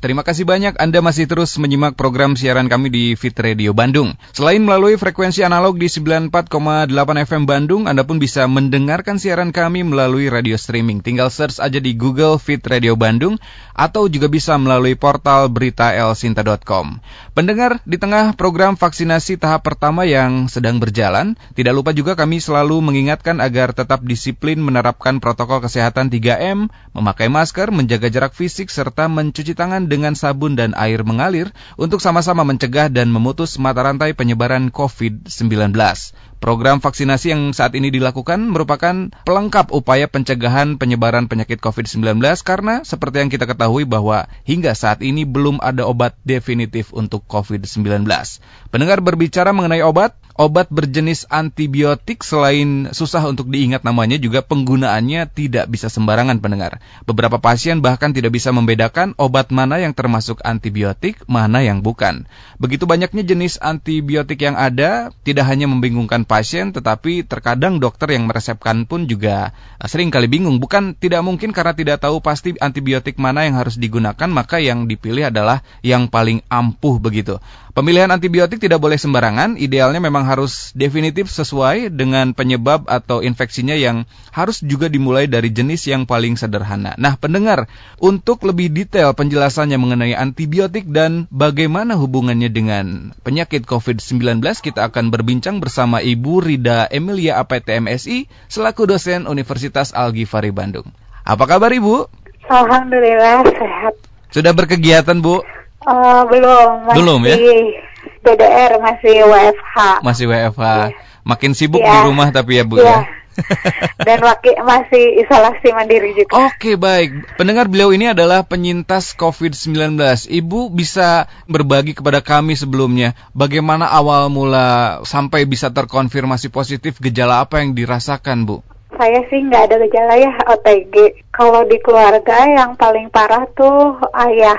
Terima kasih banyak Anda masih terus menyimak program siaran kami di Fit Radio Bandung. Selain melalui frekuensi analog di 94,8 FM Bandung, Anda pun bisa mendengarkan siaran kami melalui radio streaming. Tinggal search aja di Google Fit Radio Bandung atau juga bisa melalui portal berita elsinta.com. Pendengar, di tengah program vaksinasi tahap pertama yang sedang berjalan, tidak lupa juga kami selalu mengingatkan agar tetap disiplin menerapkan protokol kesehatan 3M, memakai masker, menjaga jarak fisik, serta mencuci tangan dengan sabun dan air mengalir untuk sama-sama mencegah dan memutus mata rantai penyebaran COVID-19. Program vaksinasi yang saat ini dilakukan merupakan pelengkap upaya pencegahan penyebaran penyakit COVID-19 karena seperti yang kita ketahui bahwa hingga saat ini belum ada obat definitif untuk COVID-19. Pendengar berbicara mengenai obat, obat berjenis antibiotik selain susah untuk diingat namanya juga penggunaannya tidak bisa sembarangan pendengar. Beberapa pasien bahkan tidak bisa membedakan obat mana yang termasuk antibiotik, mana yang bukan. Begitu banyaknya jenis antibiotik yang ada, tidak hanya membingungkan pasien tetapi terkadang dokter yang meresepkan pun juga eh, sering kali bingung. Bukan tidak mungkin karena tidak tahu pasti antibiotik mana yang harus digunakan, maka yang dipilih adalah yang paling ampuh begitu. Pemilihan antibiotik tidak boleh sembarangan, idealnya memang harus definitif sesuai dengan penyebab atau infeksinya yang harus juga dimulai dari jenis yang paling sederhana. Nah, pendengar, untuk lebih detail penjelasannya mengenai antibiotik dan bagaimana hubungannya dengan penyakit COVID-19, kita akan berbincang bersama Ibu Rida Emilia APTMSI selaku dosen Universitas Al-Ghifari Bandung. Apa kabar Ibu? Alhamdulillah sehat. Sudah berkegiatan, Bu? Uh, belum, masih belum ya? DDR, masih WFH. Masih WFH. Ya. Makin sibuk ya. di rumah tapi ya Bu ya. ya. Dan waki, masih isolasi mandiri juga. Oke, baik. Pendengar beliau ini adalah penyintas COVID-19. Ibu bisa berbagi kepada kami sebelumnya bagaimana awal mula sampai bisa terkonfirmasi positif gejala apa yang dirasakan, Bu? Saya sih nggak ada gejala ya OTG. Kalau di keluarga yang paling parah tuh ayah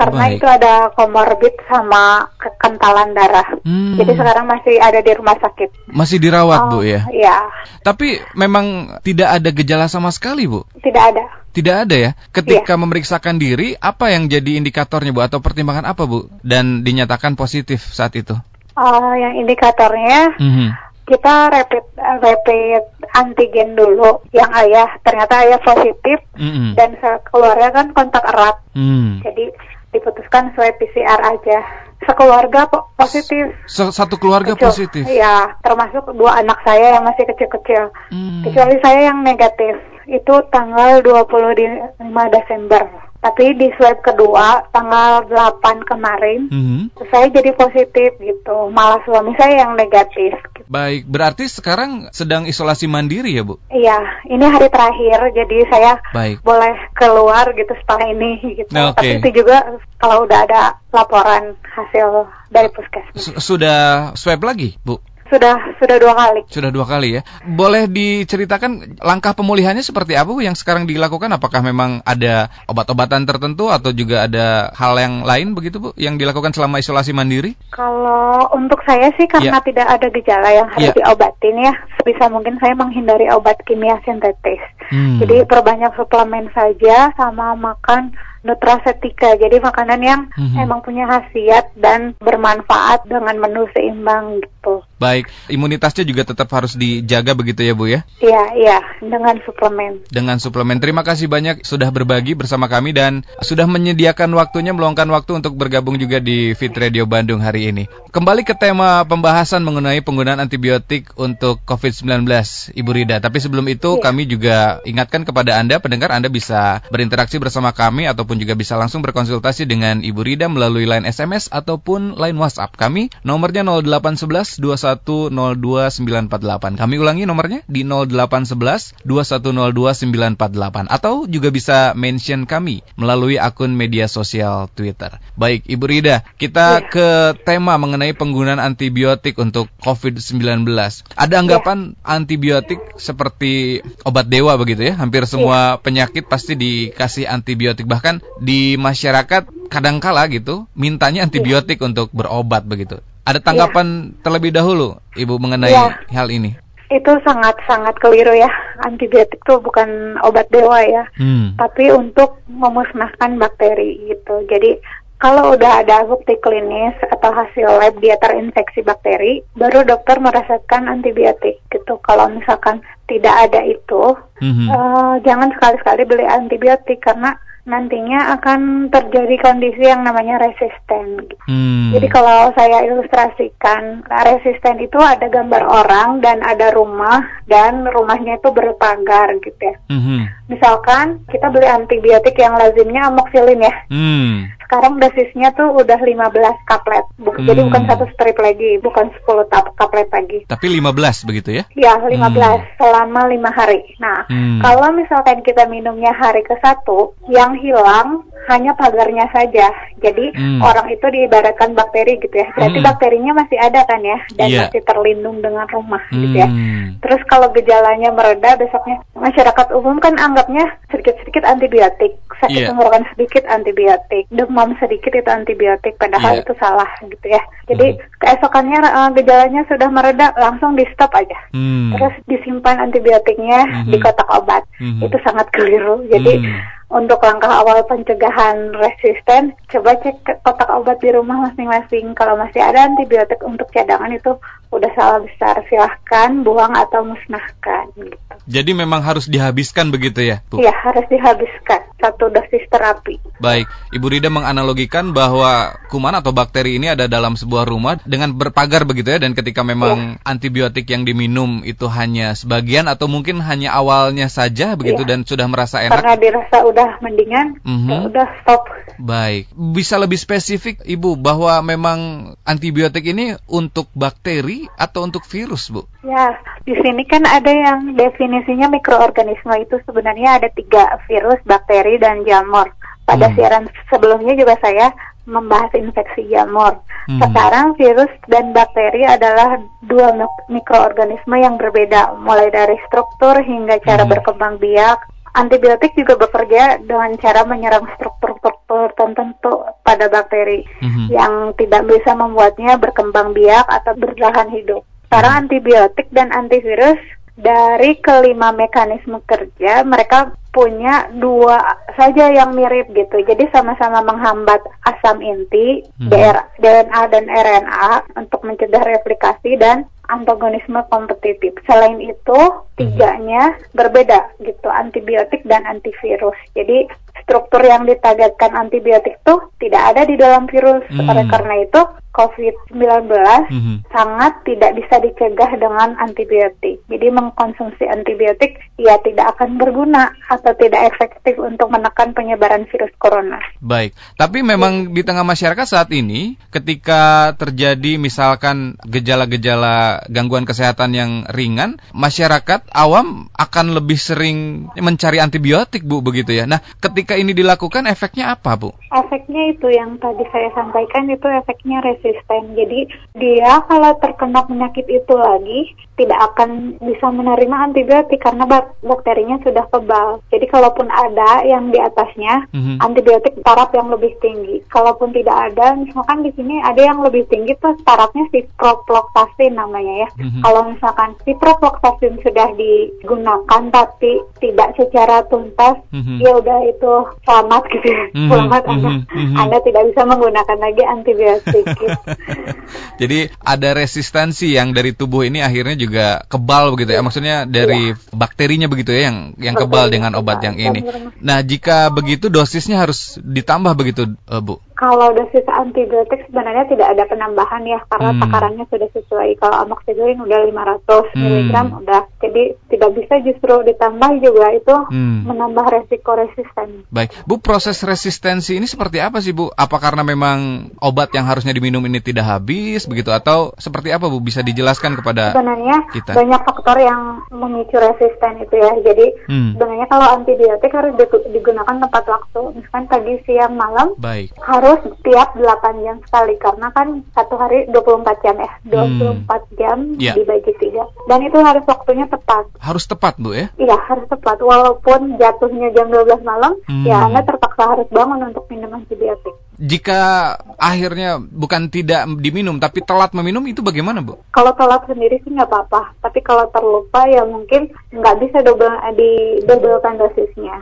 karena Baik. itu ada komorbid sama kekentalan darah. Hmm. Jadi sekarang masih ada di rumah sakit. Masih dirawat, oh, Bu ya? Iya. Tapi memang tidak ada gejala sama sekali, Bu? Tidak ada. Tidak ada ya. Ketika ya. memeriksakan diri, apa yang jadi indikatornya, Bu? Atau pertimbangan apa, Bu? Dan dinyatakan positif saat itu? Oh, yang indikatornya mm -hmm kita rapid rapid antigen dulu yang ayah ternyata ayah positif mm -hmm. dan keluarnya kan kontak erat mm. jadi diputuskan swab PCR aja. Sekeluarga positif. Satu keluarga Kecil. positif. Iya, termasuk dua anak saya yang masih kecil-kecil. Hmm. Kecuali saya yang negatif. Itu tanggal 25 Desember. Tapi di swab kedua tanggal 8 kemarin, mm -hmm. saya jadi positif gitu. Malah suami saya yang negatif. Gitu. Baik, berarti sekarang sedang isolasi mandiri ya Bu? Iya, ini hari terakhir, jadi saya Baik. boleh keluar gitu setelah ini gitu. Nah, okay. Tapi itu juga kalau udah ada laporan hasil dari puskesmas. Sudah swab lagi Bu? Sudah sudah dua kali. Sudah dua kali ya. Boleh diceritakan langkah pemulihannya seperti apa Bu yang sekarang dilakukan? Apakah memang ada obat-obatan tertentu atau juga ada hal yang lain begitu Bu yang dilakukan selama isolasi mandiri? Kalau untuk saya sih karena ya. tidak ada gejala yang harus ya. diobatin ya, sebisa mungkin saya menghindari obat kimia sintetis. Hmm. Jadi perbanyak suplemen saja sama makan nutrasetika. Jadi makanan yang mm-hmm. emang punya khasiat dan bermanfaat dengan menu seimbang gitu. Baik, imunitasnya juga tetap harus dijaga begitu ya Bu ya? Iya, iya, dengan suplemen. Dengan suplemen. Terima kasih banyak sudah berbagi bersama kami dan sudah menyediakan waktunya meluangkan waktu untuk bergabung juga di Fit Radio Bandung hari ini. Kembali ke tema pembahasan mengenai penggunaan antibiotik untuk COVID-19, Ibu Rida. Tapi sebelum itu iya. kami juga ingatkan kepada Anda pendengar Anda bisa berinteraksi bersama kami atau ataupun juga bisa langsung berkonsultasi dengan Ibu Rida melalui line SMS ataupun line WhatsApp kami. Nomornya 0811 2102948. Kami ulangi nomornya di 0811 2102948 atau juga bisa mention kami melalui akun media sosial Twitter. Baik, Ibu Rida, kita ya. ke tema mengenai penggunaan antibiotik untuk COVID-19. Ada anggapan ya. antibiotik seperti obat dewa begitu ya? Hampir semua ya. penyakit pasti dikasih antibiotik bahkan di masyarakat kadangkala gitu mintanya antibiotik ya. untuk berobat begitu. Ada tanggapan ya. terlebih dahulu Ibu mengenai ya. hal ini? itu sangat-sangat keliru ya. Antibiotik itu bukan obat dewa ya, hmm. tapi untuk memusnahkan bakteri gitu. Jadi kalau udah ada bukti klinis atau hasil lab dia terinfeksi bakteri, baru dokter merasakan antibiotik gitu. Kalau misalkan tidak ada itu, mm-hmm. uh, jangan sekali-sekali beli antibiotik karena nantinya akan terjadi kondisi yang namanya resisten. Hmm. Jadi kalau saya ilustrasikan, resisten itu ada gambar orang dan ada rumah dan rumahnya itu berpagar gitu ya. Hmm. Misalkan kita beli antibiotik yang lazimnya amoxicillin ya. Hmm sekarang dosisnya tuh udah 15 kaplet. hmm. Jadi bukan satu strip lagi, bukan 10 kaplet lagi. Tapi 15 begitu ya? Iya, 15 hmm. selama 5 hari. Nah, hmm. kalau misalkan kita minumnya hari ke satu, yang hilang hanya pagarnya saja. Jadi hmm. orang itu diibaratkan bakteri gitu ya. Berarti hmm. bakterinya masih ada kan ya dan yeah. masih terlindung dengan rumah hmm. gitu ya. Hmm. Terus kalau gejalanya mereda besoknya masyarakat umum kan anggapnya sedikit-sedikit antibiotik, sakit yeah. tenggorokan sedikit antibiotik, demam sedikit itu antibiotik padahal yeah. itu salah gitu ya jadi mm. keesokannya uh, gejalanya sudah mereda langsung di stop aja mm. terus disimpan antibiotiknya mm -hmm. di kotak obat mm -hmm. itu sangat keliru jadi mm untuk langkah awal pencegahan resisten, coba cek kotak obat di rumah masing-masing. Kalau masih ada antibiotik untuk cadangan itu udah salah besar. Silahkan buang atau musnahkan. Gitu. Jadi memang harus dihabiskan begitu ya? Iya, harus dihabiskan satu dosis terapi. Baik, Ibu Rida menganalogikan bahwa kuman atau bakteri ini ada dalam sebuah rumah dengan berpagar begitu ya, dan ketika memang ya. antibiotik yang diminum itu hanya sebagian atau mungkin hanya awalnya saja begitu ya. dan sudah merasa enak. Karena dirasa udah udah mendingan, mm -hmm. ya udah stop. Baik, bisa lebih spesifik Ibu bahwa memang antibiotik ini untuk bakteri atau untuk virus, Bu? Ya, di sini kan ada yang definisinya mikroorganisme itu sebenarnya ada tiga virus, bakteri, dan jamur. Pada hmm. siaran sebelumnya juga saya membahas infeksi jamur. Hmm. Sekarang virus dan bakteri adalah dua mikroorganisme yang berbeda, mulai dari struktur hingga cara hmm. berkembang biak, Antibiotik juga bekerja dengan cara menyerang struktur-struktur tertentu pada bakteri mm-hmm. yang tidak bisa membuatnya berkembang biak atau bertahan hidup. Sekarang mm-hmm. antibiotik dan antivirus dari kelima mekanisme kerja mereka punya dua saja yang mirip gitu. Jadi sama-sama menghambat asam inti, hmm. DNA dan RNA untuk mencegah replikasi dan antagonisme kompetitif. Selain itu, tiganya berbeda gitu, antibiotik dan antivirus. Jadi struktur yang ditagatkan antibiotik itu tidak ada di dalam virus. Hmm. Oleh karena itu, COVID-19 hmm. sangat tidak bisa dicegah dengan antibiotik. Jadi mengkonsumsi antibiotik ya tidak akan berguna atau tidak efektif untuk menekan penyebaran virus corona. Baik, tapi memang di tengah masyarakat saat ini ketika terjadi misalkan gejala-gejala gangguan kesehatan yang ringan, masyarakat awam akan lebih sering mencari antibiotik, Bu, begitu ya. Nah, ketika ini dilakukan efeknya apa, Bu? Efeknya itu yang tadi saya sampaikan itu efeknya resisten. Jadi dia kalau terkena penyakit itu lagi tidak akan bisa menerima antibiotik karena bakterinya sudah kebal. Jadi kalaupun ada yang di atasnya mm-hmm. antibiotik taraf yang lebih tinggi. Kalaupun tidak ada, misalkan di sini ada yang lebih tinggi tuh tarafnya ciprofloxacin namanya ya. Mm-hmm. Kalau misalkan ciprofloxacin sudah digunakan tapi tidak secara tuntas, mm-hmm. ya udah itu selamat gitu ya. Mm-hmm. Selamat mm-hmm. Anda, mm-hmm. Anda tidak bisa menggunakan lagi antibiotik. gitu. Jadi ada resistensi yang dari tubuh ini akhirnya juga kebal begitu ya. Maksudnya dari ya. bakterinya begitu ya yang yang kebal dengan obat yang ini. Nah, jika begitu dosisnya harus ditambah begitu, uh, Bu? Kalau dosis antibiotik sebenarnya tidak ada penambahan ya karena hmm. takarannya sudah sesuai. Kalau amoxicillin udah 500 hmm. mg udah. Jadi tidak bisa justru ditambah juga itu hmm. menambah resiko resisten. Baik, Bu, proses resistensi ini seperti apa sih, Bu? Apa karena memang obat yang harusnya diminum ini tidak habis begitu atau seperti apa, Bu? Bisa dijelaskan kepada Sebenarnya kita? banyak faktor yang memicu resisten itu ya. Jadi hmm. sebenarnya kalau antibiotik harus digunakan tepat waktu. Misalkan pagi, siang, malam. Baik. Harus terus tiap 8 jam sekali. Karena kan satu hari 24 jam ya. 24 hmm. jam yeah. dibagi tiga. Dan itu harus waktunya tepat. Harus tepat bu ya? Iya harus tepat. Walaupun jatuhnya jam 12 malam hmm. ya anda terpaksa harus bangun untuk minum antibiotik jika akhirnya bukan tidak diminum tapi telat meminum itu bagaimana Bu? Kalau telat sendiri sih nggak apa-apa, tapi kalau terlupa ya mungkin nggak bisa double di dobelkan dosisnya.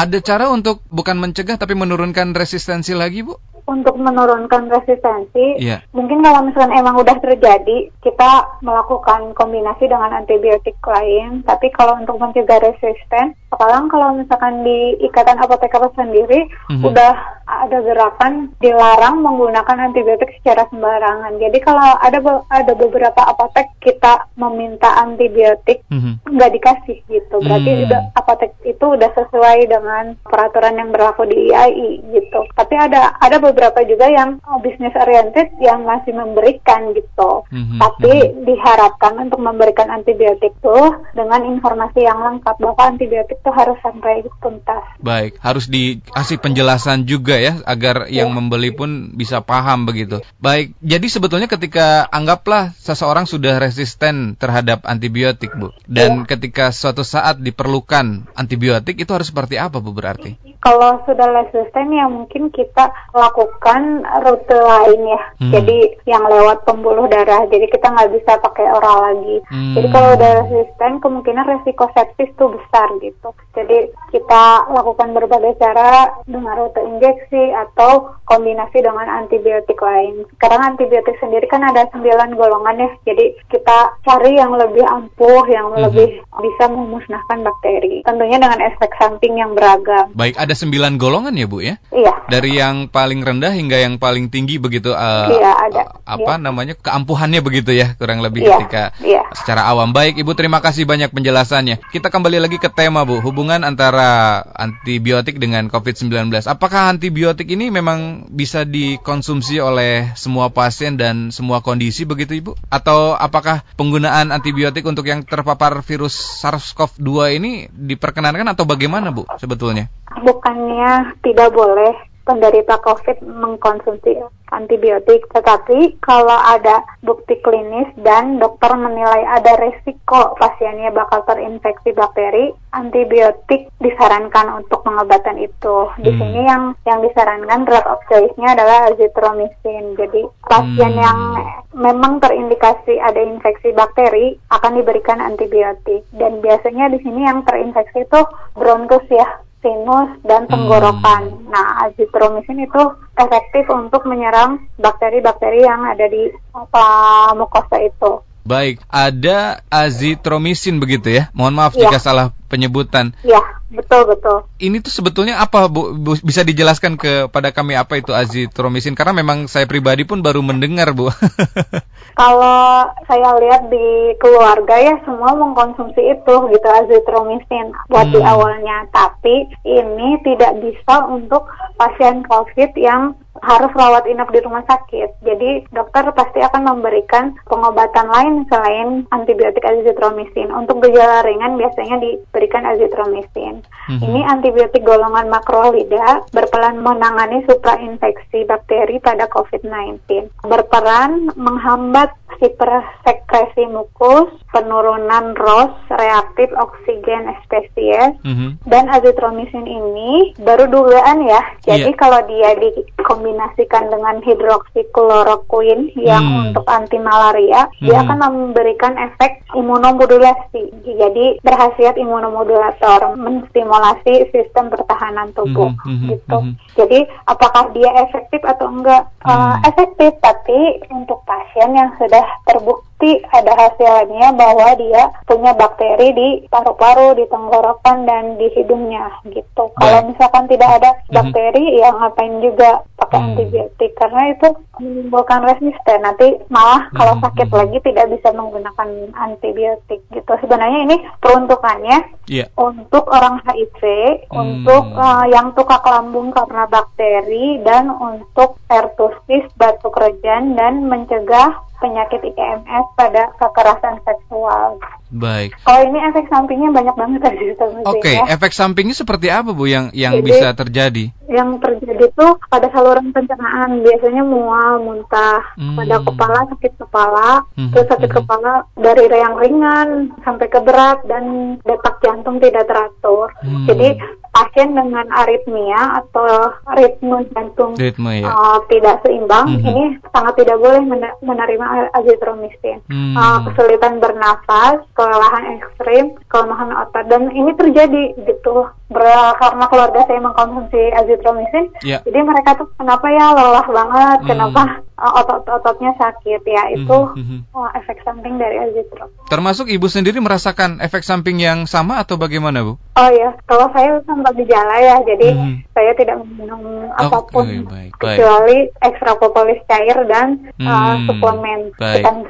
Ada cara untuk bukan mencegah tapi menurunkan resistensi lagi Bu? untuk menurunkan resistensi, yeah. mungkin kalau misalnya emang udah terjadi, kita melakukan kombinasi dengan antibiotik lain. Tapi kalau untuk mencegah resisten, sekarang kalau misalkan di Ikatan Apoteker sendiri mm -hmm. udah ada gerakan dilarang menggunakan antibiotik secara sembarangan. Jadi kalau ada ada beberapa apotek kita meminta antibiotik mm -hmm. nggak dikasih gitu. Berarti mm -hmm. udah apotek itu udah sesuai dengan peraturan yang berlaku di IAI gitu. Tapi ada ada beberapa juga yang oh, bisnis oriented yang masih memberikan gitu. Mm-hmm. Tapi mm-hmm. diharapkan untuk memberikan antibiotik tuh dengan informasi yang lengkap bahwa antibiotik tuh harus sampai tuntas. Baik, harus dikasih penjelasan juga ya agar yeah. yang membeli pun bisa paham begitu. Baik, jadi sebetulnya ketika anggaplah seseorang sudah resisten terhadap antibiotik, Bu. Dan yeah. ketika suatu saat diperlukan antibiotik itu harus seperti apa, Bu berarti? Kalau sudah resisten ya mungkin kita lakukan rute lain ya. Hmm. Jadi yang lewat pembuluh darah. Jadi kita nggak bisa pakai oral lagi. Hmm. Jadi kalau udah resisten, kemungkinan resiko sepsis tuh besar gitu. Jadi kita lakukan berbagai cara dengan rute injeksi atau kombinasi dengan antibiotik lain. Sekarang antibiotik sendiri kan ada 9 golongan ya. Jadi kita cari yang lebih ampuh, yang hmm. lebih bisa memusnahkan bakteri. Tentunya dengan efek samping yang beragam. Baik, ada 9 golongan ya Bu ya? Iya. Dari yang paling rendah hingga yang paling tinggi begitu uh, iya, ada. apa iya. namanya keampuhannya begitu ya kurang lebih iya, ketika iya. secara awam. Baik Ibu terima kasih banyak penjelasannya. Kita kembali lagi ke tema Bu, hubungan antara antibiotik dengan COVID-19. Apakah antibiotik ini memang bisa dikonsumsi oleh semua pasien dan semua kondisi begitu Ibu? Atau apakah penggunaan antibiotik untuk yang terpapar virus SARS-CoV-2 ini diperkenankan atau bagaimana Bu sebetulnya? Bukannya tidak boleh penderita COVID mengkonsumsi antibiotik. Tetapi kalau ada bukti klinis dan dokter menilai ada resiko pasiennya bakal terinfeksi bakteri, antibiotik disarankan untuk pengobatan itu. Di hmm. sini yang yang disarankan drug of choice-nya adalah azithromycin. Jadi pasien hmm. yang memang terindikasi ada infeksi bakteri akan diberikan antibiotik. Dan biasanya di sini yang terinfeksi itu bronkus ya sinus, dan tenggorokan. Hmm. Nah, azitromisin itu efektif untuk menyerang bakteri-bakteri yang ada di apa, mukosa itu. Baik, ada azitromisin begitu ya? Mohon maaf ya. jika salah penyebutan. Iya, betul betul. Ini tuh sebetulnya apa Bu? Bisa dijelaskan kepada kami apa itu azitromisin karena memang saya pribadi pun baru mendengar, Bu. Kalau saya lihat di keluarga ya semua mengkonsumsi itu gitu azitromisin buat hmm. di awalnya, tapi ini tidak bisa untuk pasien COVID yang harus rawat inap di rumah sakit. Jadi dokter pasti akan memberikan pengobatan lain selain antibiotik azitromisin. Untuk gejala ringan biasanya diberikan azitromisin. Mm-hmm. Ini antibiotik golongan makrolida berperan menangani suprainfeksi bakteri pada COVID-19. Berperan menghambat hipersekresi mukus, penurunan ROS, reaktif oksigen spesies, mm-hmm. dan azitromisin ini baru dugaan ya. Jadi yeah. kalau dia dikombinasi dikombinasikan dengan hidroksikloroquine yang hmm. untuk anti malaria, hmm. dia akan memberikan efek imunomodulasi. Jadi berhasiat imunomodulator, menstimulasi sistem pertahanan tubuh hmm. hmm gitu. Hmm. Jadi apakah dia efektif atau enggak? Hmm. Uh, efektif, tapi untuk pasien yang sudah terbukti terbukti ada hasilnya bahwa dia punya bakteri di paru-paru, di tenggorokan dan di hidungnya gitu. Baik. Kalau misalkan tidak ada mhm. bakteri mm-hmm. ya ngapain juga pakai mm. antibiotik karena itu menimbulkan resisten. Nanti malah kalau mm-hmm. sakit lagi tidak bisa menggunakan antibiotik gitu. Sebenarnya ini peruntukannya yeah. untuk orang HIV, mm. untuk uh, yang tukak lambung karena bakteri dan untuk pertusis batuk rejan dan mencegah penyakit IMS pada kekerasan seksual. Baik. Kalau ini efek sampingnya banyak banget tadi Oke, okay. ya. efek sampingnya seperti apa Bu yang yang Jadi, bisa terjadi? Yang terjadi tuh pada saluran pencernaan biasanya mual, muntah, hmm. pada kepala sakit kepala, hmm. terus sakit hmm. kepala dari yang ringan sampai ke berat dan detak jantung tidak teratur. Hmm. Jadi pasien dengan aritmia atau ritme jantung ritme, ya. uh, tidak seimbang -hmm. ini sangat tidak boleh menerima azitromisin. Hmm. Uh, kesulitan bernafas, kelelahan ekstrim, kelemahan otot dan ini terjadi gitu karena keluarga saya mengkonsumsi azitromisin. Yeah. Jadi mereka tuh kenapa ya lelah banget, hmm. kenapa otot-ototnya sakit ya itu mm -hmm. uh, efek samping dari azithromycin. Termasuk ibu sendiri merasakan efek samping yang sama atau bagaimana bu? Oh ya, kalau saya tanpa gejala ya, jadi mm -hmm. saya tidak minum oh, apa pun okay, baik, kecuali ekstra propolis cair dan mm, uh, suplemen vitamin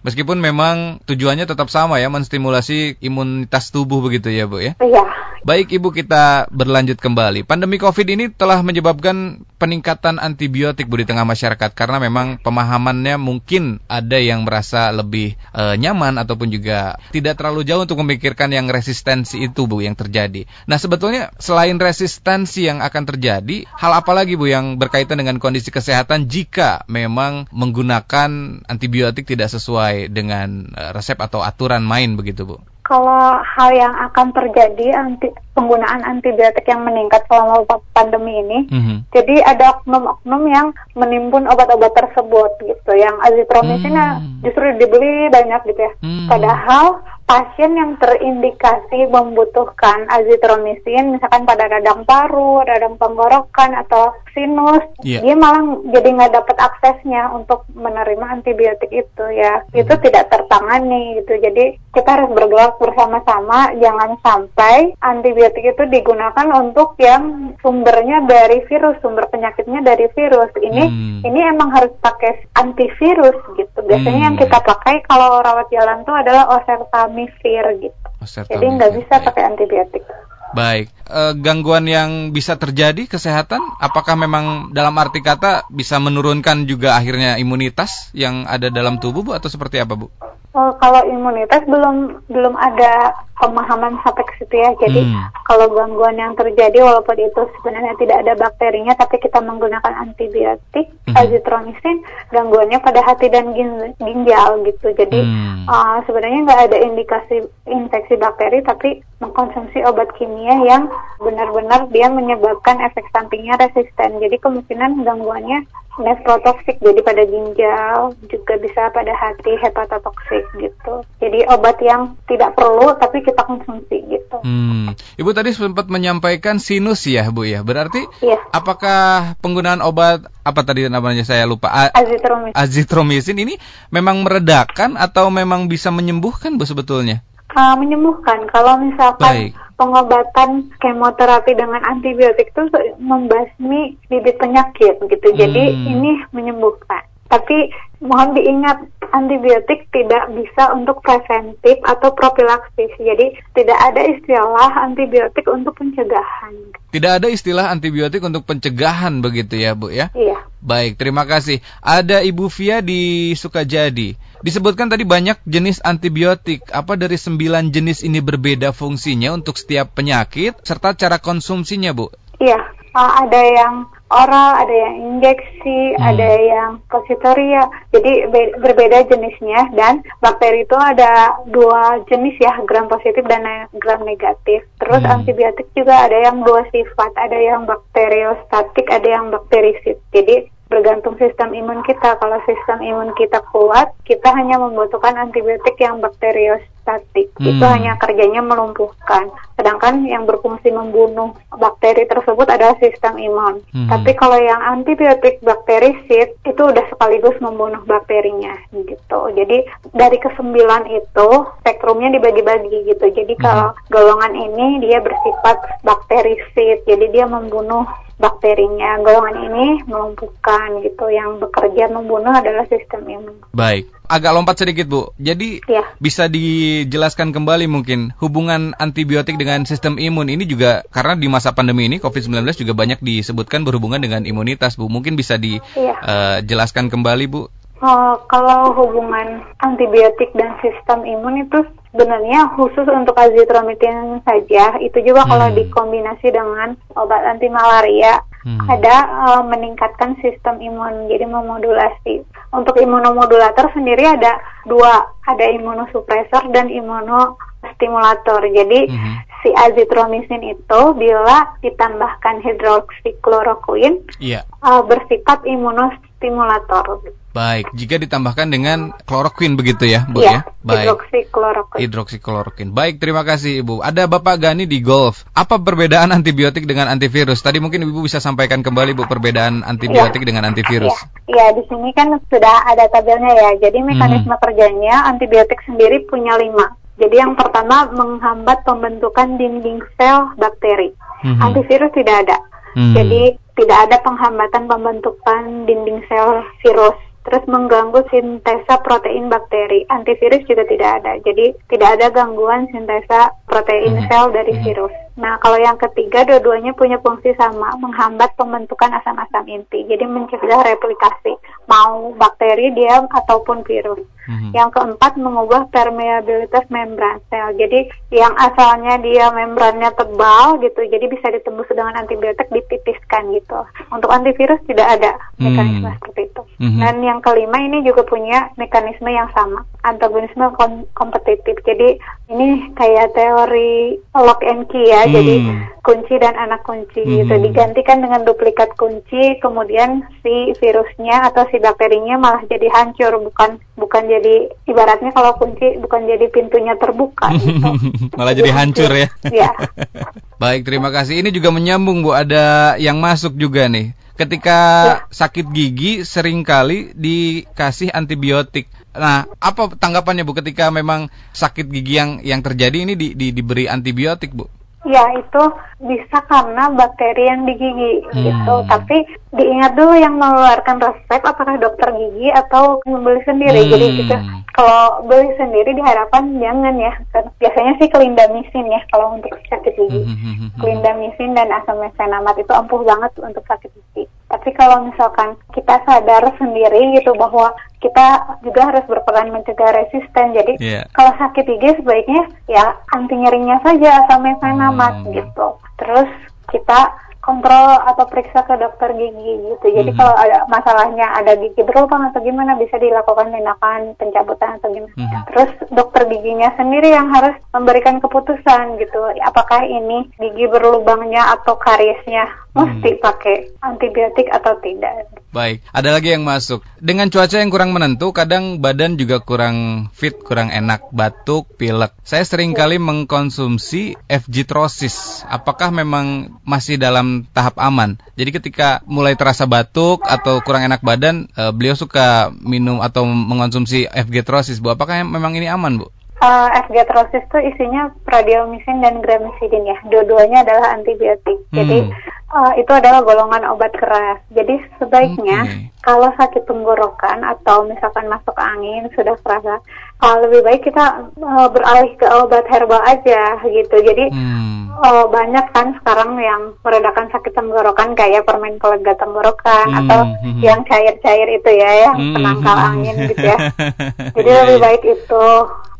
Meskipun memang tujuannya tetap sama ya, menstimulasi imunitas tubuh begitu ya bu ya? Iya. Baik ibu kita berlanjut kembali. Pandemi COVID ini telah menyebabkan peningkatan antibiotik bu di tengah masyarakat karena memang pemahamannya mungkin ada yang merasa lebih e, nyaman ataupun juga tidak terlalu jauh untuk memikirkan yang resistensi itu bu yang terjadi. Nah sebetulnya selain resistensi yang akan terjadi, hal apa lagi bu yang berkaitan dengan kondisi kesehatan jika memang menggunakan antibiotik tidak sesuai dengan eh, resep atau aturan main begitu bu? kalau hal yang akan terjadi anti, penggunaan antibiotik yang meningkat selama pandemi ini, mm-hmm. jadi ada oknum-oknum yang menimbun obat-obat tersebut gitu, yang azitromisin mm-hmm. justru dibeli banyak gitu ya. Mm-hmm. Padahal pasien yang terindikasi membutuhkan azitromisin, misalkan pada radang paru, radang tenggorokan atau sinus, yeah. dia malah jadi nggak dapat aksesnya untuk menerima antibiotik itu ya. Mm-hmm. Itu tidak tertangani gitu. Jadi kita harus bergerak bersama-sama, jangan sampai antibiotik itu digunakan untuk yang sumbernya dari virus, sumber penyakitnya dari virus. Ini hmm. ini emang harus pakai antivirus gitu. Biasanya hmm. yang kita pakai kalau rawat jalan tuh adalah oseltamivir gitu. Oh, Jadi nggak bisa pakai antibiotik. Baik, e, gangguan yang bisa terjadi kesehatan, apakah memang dalam arti kata bisa menurunkan juga akhirnya imunitas yang ada dalam tubuh, bu, atau seperti apa, bu? Kalau imunitas belum belum ada pemahaman sampai ke situ ya. Jadi hmm. kalau gangguan yang terjadi walaupun itu sebenarnya tidak ada bakterinya tapi kita menggunakan antibiotik hmm. azitromisin gangguannya pada hati dan ginjal gitu. Jadi hmm. uh, sebenarnya nggak ada indikasi infeksi bakteri tapi mengkonsumsi obat kimia yang benar-benar dia menyebabkan efek sampingnya resisten. Jadi kemungkinan gangguannya nefrotoksik jadi pada ginjal juga bisa pada hati hepatotoksik gitu. Jadi obat yang tidak perlu tapi kita konsumsi gitu. Hmm. Ibu tadi sempat menyampaikan sinus ya, Bu ya. Berarti iya. apakah penggunaan obat apa tadi namanya saya lupa? A azitromisin. Azitromisin ini memang meredakan atau memang bisa menyembuhkan Bu sebetulnya? Uh, menyembuhkan. Kalau misalkan Baik. Pengobatan kemoterapi dengan antibiotik itu membasmi bibit penyakit gitu. Jadi hmm. ini menyembuhkan. Tapi mohon diingat antibiotik tidak bisa untuk preventif atau profilaksis. Jadi tidak ada istilah antibiotik untuk pencegahan. Tidak ada istilah antibiotik untuk pencegahan begitu ya, Bu ya? Iya. Baik, terima kasih. Ada Ibu Via di Sukajadi. Disebutkan tadi banyak jenis antibiotik. Apa dari sembilan jenis ini berbeda fungsinya untuk setiap penyakit serta cara konsumsinya, Bu? Iya, uh, ada yang oral, ada yang injeksi, hmm. ada yang positoria. Jadi be berbeda jenisnya dan bakteri itu ada dua jenis ya, gram positif dan gram negatif. Terus hmm. antibiotik juga ada yang dua sifat, ada yang bakteriostatik, ada yang bakterisid. Jadi bergantung sistem imun kita. Kalau sistem imun kita kuat, kita hanya membutuhkan antibiotik yang bakteriostatik. Hmm. Itu hanya kerjanya melumpuhkan. Sedangkan yang berfungsi membunuh bakteri tersebut adalah sistem imun. Hmm. Tapi kalau yang antibiotik bakterisid itu udah sekaligus membunuh bakterinya gitu. Jadi dari kesembilan itu spektrumnya dibagi-bagi gitu. Jadi hmm. kalau golongan ini dia bersifat bakterisid, jadi dia membunuh bakterinya. Golongan ini melumpuhkan gitu. Yang bekerja membunuh adalah sistem imun. Baik. Agak lompat sedikit Bu. Jadi ya. bisa dijelaskan kembali mungkin hubungan antibiotik dengan sistem imun ini juga karena di masa pandemi ini COVID-19 juga banyak disebutkan berhubungan dengan imunitas Bu. Mungkin bisa dijelaskan ya. uh, kembali Bu. Uh, kalau hubungan antibiotik dan sistem imun itu sebenarnya khusus untuk azitromisin saja. Itu juga hmm. kalau dikombinasi dengan obat anti malaria hmm. ada uh, meningkatkan sistem imun, jadi memodulasi. Untuk imunomodulator sendiri ada dua, ada imunosupresor dan imunostimulator. Jadi hmm. si azitromisin itu bila ditambahkan hidroksikloroquine yeah. uh, bersifat imunostimulator. Baik, jika ditambahkan dengan kloroquine begitu ya, Bu ya? ya? Baik. Hidroksikloroquine. Hidroksikloroquine. Baik, terima kasih Ibu. Ada Bapak Gani di Golf. Apa perbedaan antibiotik dengan antivirus? Tadi mungkin Ibu bisa sampaikan kembali Bu perbedaan antibiotik ya. dengan antivirus. Iya, ya, di sini kan sudah ada tabelnya ya. Jadi mekanisme hmm. kerjanya antibiotik sendiri punya lima. Jadi yang pertama menghambat pembentukan dinding sel bakteri. Hmm. Antivirus tidak ada. Hmm. Jadi tidak ada penghambatan pembentukan dinding sel virus terus mengganggu sintesa protein bakteri. Antivirus juga tidak ada. Jadi tidak ada gangguan sintesa protein hmm. sel dari hmm. virus. Nah, kalau yang ketiga dua-duanya punya fungsi sama, menghambat pembentukan asam-asam inti. Jadi mencegah replikasi, mau bakteri dia ataupun virus. Hmm. Yang keempat mengubah permeabilitas membran sel. Jadi yang asalnya dia membrannya tebal gitu, jadi bisa ditembus dengan antibiotik ditipiskan gitu. Untuk antivirus tidak ada mekanisme hmm. seperti itu. Hmm. Dan yang kelima ini juga punya mekanisme yang sama, antagonisme kom kompetitif. Jadi ini kayak teori lock and key ya. Hmm. Jadi kunci dan anak kunci hmm. gitu digantikan dengan duplikat kunci, kemudian si virusnya atau si bakterinya malah jadi hancur, bukan bukan jadi ibaratnya kalau kunci bukan jadi pintunya terbuka. Gitu. malah jadi, hancur ya. ya. Baik, terima kasih. Ini juga menyambung Bu, ada yang masuk juga nih ketika ya. sakit gigi sering kali dikasih antibiotik. Nah, apa tanggapannya Bu ketika memang sakit gigi yang yang terjadi ini di, di, diberi antibiotik, Bu? Ya itu bisa karena bakteri yang di gigi hmm. gitu. Tapi diingat dulu yang mengeluarkan resep apakah dokter gigi atau membeli sendiri. Hmm. Jadi gitu. Kalau beli sendiri diharapkan jangan ya. Biasanya sih kelindamisin ya kalau untuk sakit gigi. Hmm. Kelindamisin dan asam mesenamat itu ampuh banget untuk sakit gigi. Tapi kalau misalkan kita sadar sendiri gitu bahwa kita juga harus berperan mencegah resisten. Jadi yeah. kalau sakit gigi sebaiknya ya anti nyerinya saja asam mesenamat hmm. gitu. Terus kita kontrol atau periksa ke dokter gigi gitu. Jadi mm -hmm. kalau ada masalahnya ada gigi berlubang atau gimana bisa dilakukan tindakan pencabutan atau gimana. Mm -hmm. Terus dokter giginya sendiri yang harus memberikan keputusan gitu. Apakah ini gigi berlubangnya atau kariesnya mesti hmm. pakai antibiotik atau tidak. Baik, ada lagi yang masuk. Dengan cuaca yang kurang menentu, kadang badan juga kurang fit, kurang enak, batuk, pilek. Saya sering kali mengkonsumsi FG Trosis. Apakah memang masih dalam tahap aman? Jadi ketika mulai terasa batuk atau kurang enak badan, eh, beliau suka minum atau mengkonsumsi FG Trosis. Bu, apakah memang ini aman, Bu? uh, F-gatrosis itu isinya pradiomycin dan gramicidin ya. Dua-duanya adalah antibiotik. Hmm. Jadi uh, itu adalah golongan obat keras. Jadi sebaiknya okay. kalau sakit tenggorokan atau misalkan masuk angin sudah terasa, uh, lebih baik kita uh, beralih ke obat herbal aja gitu. Jadi hmm. uh, banyak kan sekarang yang meredakan sakit tenggorokan kayak permen pelega tenggorokan hmm. atau hmm. yang cair-cair itu ya, yang hmm. penangkal angin gitu ya. Jadi yeah, lebih yeah. baik itu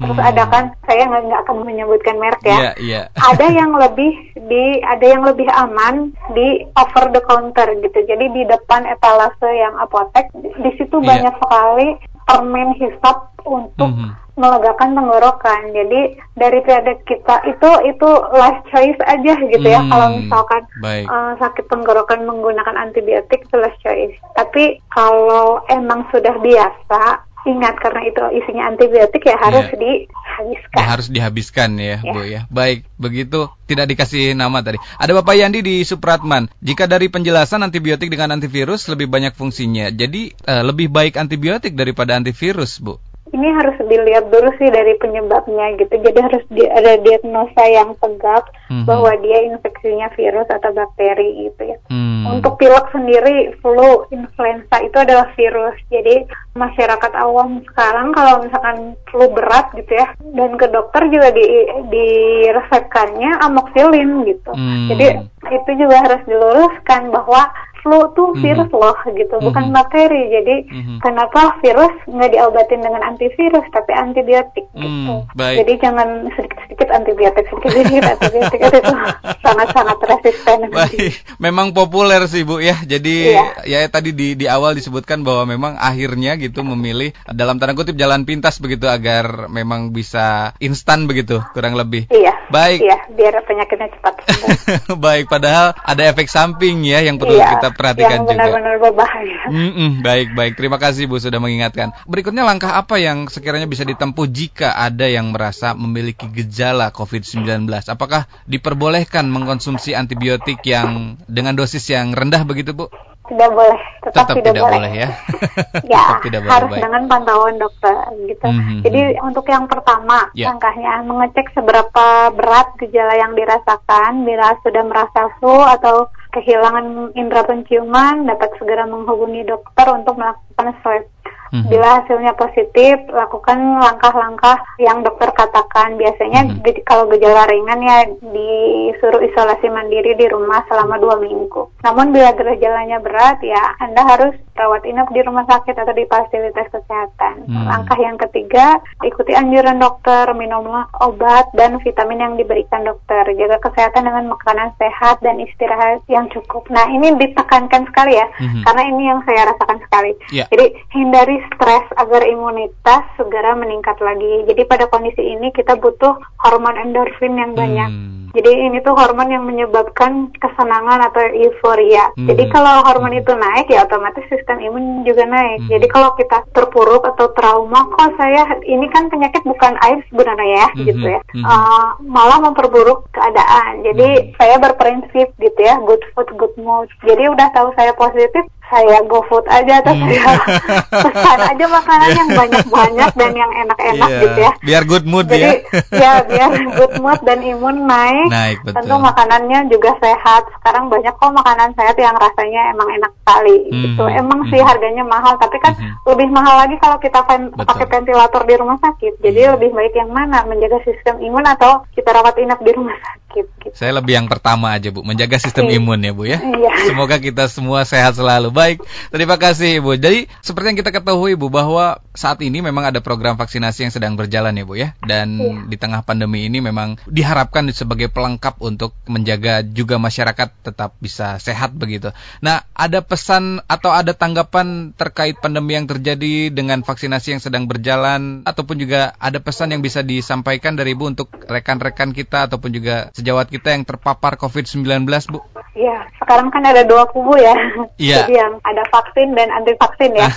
Terus hmm. ada kan saya nggak akan menyebutkan merek ya. Yeah, yeah. ada yang lebih di ada yang lebih aman di over the counter gitu. Jadi di depan etalase yang apotek di situ yeah. banyak sekali permen hisap untuk mm -hmm. melegakan tenggorokan. Jadi daripada kita itu itu last choice aja gitu ya. Hmm, kalau misalkan uh, sakit tenggorokan menggunakan antibiotik itu last choice. Tapi kalau emang sudah biasa Ingat karena itu isinya antibiotik ya harus yeah. dihabiskan. Ya, harus dihabiskan ya, yeah. Bu ya. Baik, begitu tidak dikasih nama tadi. Ada Bapak Yandi di Supratman. Jika dari penjelasan antibiotik dengan antivirus lebih banyak fungsinya. Jadi uh, lebih baik antibiotik daripada antivirus, Bu ini harus dilihat dulu sih dari penyebabnya gitu. Jadi harus di, ada diagnosa yang tegak mm-hmm. bahwa dia infeksinya virus atau bakteri gitu ya. Mm. Untuk pilek sendiri, flu, influenza itu adalah virus. Jadi masyarakat awam sekarang kalau misalkan flu berat gitu ya, dan ke dokter juga di diresepkannya amoxilin gitu. Mm. Jadi itu juga harus diluruskan bahwa flu tuh mm-hmm. virus loh gitu, mm-hmm. bukan bakteri. Jadi mm-hmm. kenapa virus nggak diobatin dengan antivirus tapi antibiotik mm, gitu. Baik. Jadi jangan sedikit-sedikit antibiotik, sedikit-sedikit antibiotik itu sangat-sangat resisten. Baik. Memang populer sih Bu ya. Jadi iya. ya tadi di di awal disebutkan bahwa memang akhirnya gitu memilih dalam tanda kutip jalan pintas begitu agar memang bisa instan begitu kurang lebih. Iya. Baik. Iya, biar penyakitnya cepat Baik, padahal ada efek samping ya yang perlu iya, kita perhatikan yang benar-benar juga. berbahaya. Mm -mm, baik, baik. Terima kasih Bu sudah mengingatkan. Berikutnya langkah apa yang sekiranya bisa ditempuh jika ada yang merasa memiliki gejala COVID-19? Apakah diperbolehkan mengkonsumsi antibiotik yang dengan dosis yang rendah begitu Bu? tidak boleh tetap, tetap tidak, tidak boleh, boleh ya ya tidak boleh, harus baik. dengan pantauan dokter gitu mm -hmm. jadi untuk yang pertama yeah. langkahnya mengecek seberapa berat gejala yang dirasakan bila sudah merasa flu atau kehilangan indera penciuman dapat segera menghubungi dokter untuk melakukan swab hmm Bila hasilnya positif, lakukan langkah-langkah yang dokter katakan. Biasanya mm-hmm. kalau gejala ringan ya disuruh isolasi mandiri di rumah selama dua minggu. Namun bila gejalanya berat ya Anda harus rawat inap di rumah sakit atau di fasilitas kesehatan. Hmm. Langkah yang ketiga, ikuti anjuran dokter, minumlah obat dan vitamin yang diberikan dokter. Jaga kesehatan dengan makanan sehat dan istirahat yang cukup. Nah, ini ditekankan sekali ya, hmm. karena ini yang saya rasakan sekali. Yeah. Jadi, hindari stres agar imunitas segera meningkat lagi. Jadi, pada kondisi ini kita butuh hormon endorfin yang banyak. Hmm. Jadi ini tuh hormon yang menyebabkan kesenangan atau euforia. Hmm. Jadi kalau hormon itu naik ya otomatis sistem imun juga naik. Hmm. Jadi kalau kita terpuruk atau trauma, kok saya ini kan penyakit bukan air sebenarnya ya, hmm. gitu ya. Hmm. Uh, malah memperburuk keadaan. Jadi hmm. saya berprinsip gitu ya, good food, good mood. Jadi udah tahu saya positif, saya GoFood aja atau hmm. saya pesan aja makanan yang banyak-banyak dan yang enak-enak yeah, gitu ya. Biar good mood Jadi, ya. ya biar good mood dan imun naik. Naik betul. Tentu makanannya juga sehat. Sekarang banyak kok makanan sehat yang rasanya emang enak sekali hmm, gitu. Emang hmm. sih harganya mahal, tapi kan hmm. lebih mahal lagi kalau kita pakai ventilator di rumah sakit. Jadi hmm. lebih baik yang mana? Menjaga sistem imun atau kita rawat inap di rumah sakit gitu. Saya lebih yang pertama aja, Bu, menjaga sistem iya. imun ya, Bu ya. Iya. Semoga kita semua sehat selalu. Baik, terima kasih Ibu. Jadi seperti yang kita ketahui Ibu bahwa saat ini memang ada program vaksinasi yang sedang berjalan ya Bu ya. Dan iya. di tengah pandemi ini memang diharapkan sebagai pelengkap untuk menjaga juga masyarakat tetap bisa sehat begitu. Nah, ada pesan atau ada tanggapan terkait pandemi yang terjadi dengan vaksinasi yang sedang berjalan ataupun juga ada pesan yang bisa disampaikan dari Ibu untuk rekan-rekan kita ataupun juga sejawat kita yang terpapar COVID-19 Bu? Ya, sekarang kan ada dua kubu ya. Iya. Jadi yang ada vaksin dan anti vaksin ya.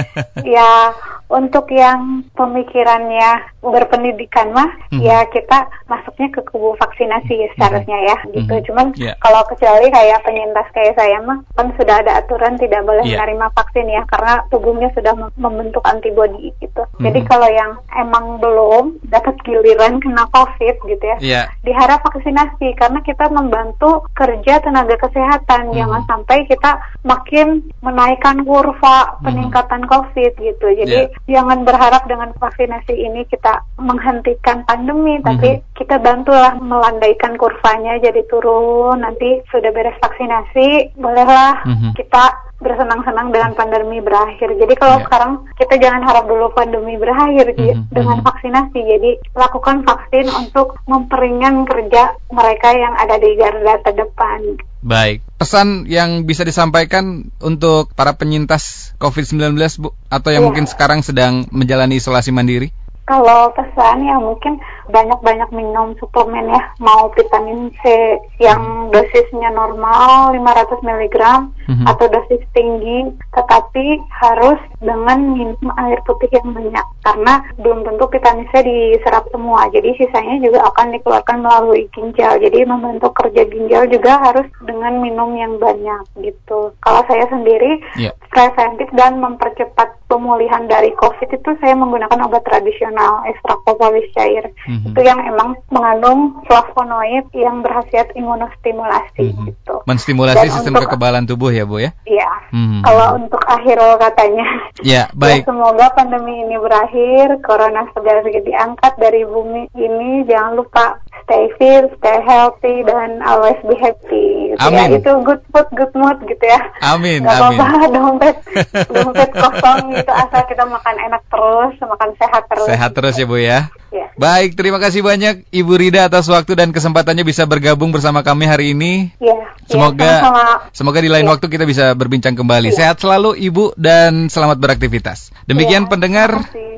ya, untuk yang pemikirannya berpendidikan mah, mm-hmm. ya kita masuknya ke kubu vaksinasi ya seharusnya ya, mm-hmm. gitu. Cuman yeah. kalau kecuali kayak penyintas kayak saya mah, kan sudah ada aturan tidak boleh yeah. menerima vaksin ya, karena tubuhnya sudah membentuk antibodi gitu. Mm-hmm. Jadi kalau yang emang belum dapat giliran kena COVID gitu ya, yeah. diharap vaksinasi karena kita membantu kerja tenaga kesehatan hmm. jangan sampai kita makin menaikkan kurva peningkatan hmm. COVID gitu. Jadi yeah. jangan berharap dengan vaksinasi ini kita menghentikan pandemi, hmm. tapi kita bantulah melandaikan kurvanya jadi turun. Nanti sudah beres vaksinasi, bolehlah hmm. kita bersenang-senang dengan pandemi berakhir. Jadi kalau yeah. sekarang kita jangan harap dulu pandemi berakhir mm -hmm. dengan mhm. vaksinasi. Jadi lakukan vaksin untuk memperingan kerja mereka yang ada di garda terdepan. Baik, pesan yang bisa disampaikan untuk para penyintas COVID-19 Bu atau yang yeah. mungkin sekarang sedang menjalani isolasi mandiri? Kalau pesan ya mungkin banyak-banyak minum suplemen ya, mau vitamin C yang dosisnya normal 500 mg mm-hmm. atau dosis tinggi, tetapi harus dengan minum air putih yang banyak karena belum tentu vitamin C diserap semua. Jadi sisanya juga akan dikeluarkan melalui ginjal. Jadi membantu kerja ginjal juga harus dengan minum yang banyak gitu. Kalau saya sendiri yeah. preventif dan mempercepat pemulihan dari COVID itu saya menggunakan obat tradisional ekstrak propolis cair mm-hmm. itu yang emang mengandung flavonoid yang berhasiat imunostimulasi mm-hmm. gitu. Menstimulasi Dan sistem untuk, kekebalan tubuh ya bu ya? Iya. Mm-hmm. Kalau untuk akhir katanya. Ya baik. Ya, semoga pandemi ini berakhir, corona segera diangkat dari bumi ini. Jangan lupa stay fit, stay healthy, dan always be happy. Gitu ya. amin. Ya. Itu good food, good mood gitu ya. Amin. Gak apa-apa dompet, dompet kosong gitu asal kita makan enak terus, makan sehat terus. Sehat terus ya Bu ya. Ya. Baik, terima kasih banyak Ibu Rida atas waktu dan kesempatannya bisa bergabung bersama kami hari ini. Ya. Semoga ya, sama -sama. semoga di lain ya. waktu kita bisa berbincang kembali. Ya. Sehat selalu Ibu dan selamat beraktivitas. Demikian ya, pendengar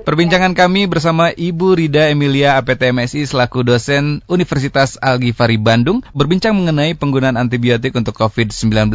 perbincangan ya. kami bersama Ibu Rida Emilia APTMSI selaku dosen Universitas Al Ghifari Bandung berbincang mengenai penggunaan antibiotik untuk COVID-19.